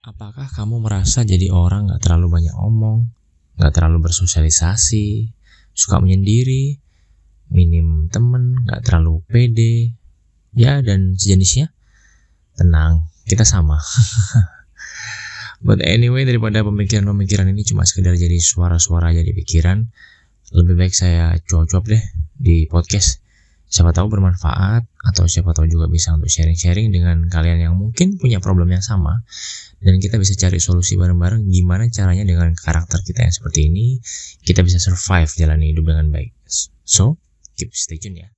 Apakah kamu merasa jadi orang gak terlalu banyak omong, gak terlalu bersosialisasi, suka menyendiri, minim temen, gak terlalu pede, ya dan sejenisnya? Tenang, kita sama. But anyway, daripada pemikiran-pemikiran ini cuma sekedar jadi suara-suara jadi pikiran, lebih baik saya cuap-cuap deh di podcast siapa tahu bermanfaat atau siapa tahu juga bisa untuk sharing-sharing dengan kalian yang mungkin punya problem yang sama dan kita bisa cari solusi bareng-bareng gimana caranya dengan karakter kita yang seperti ini kita bisa survive jalani hidup dengan baik. So keep stay tune ya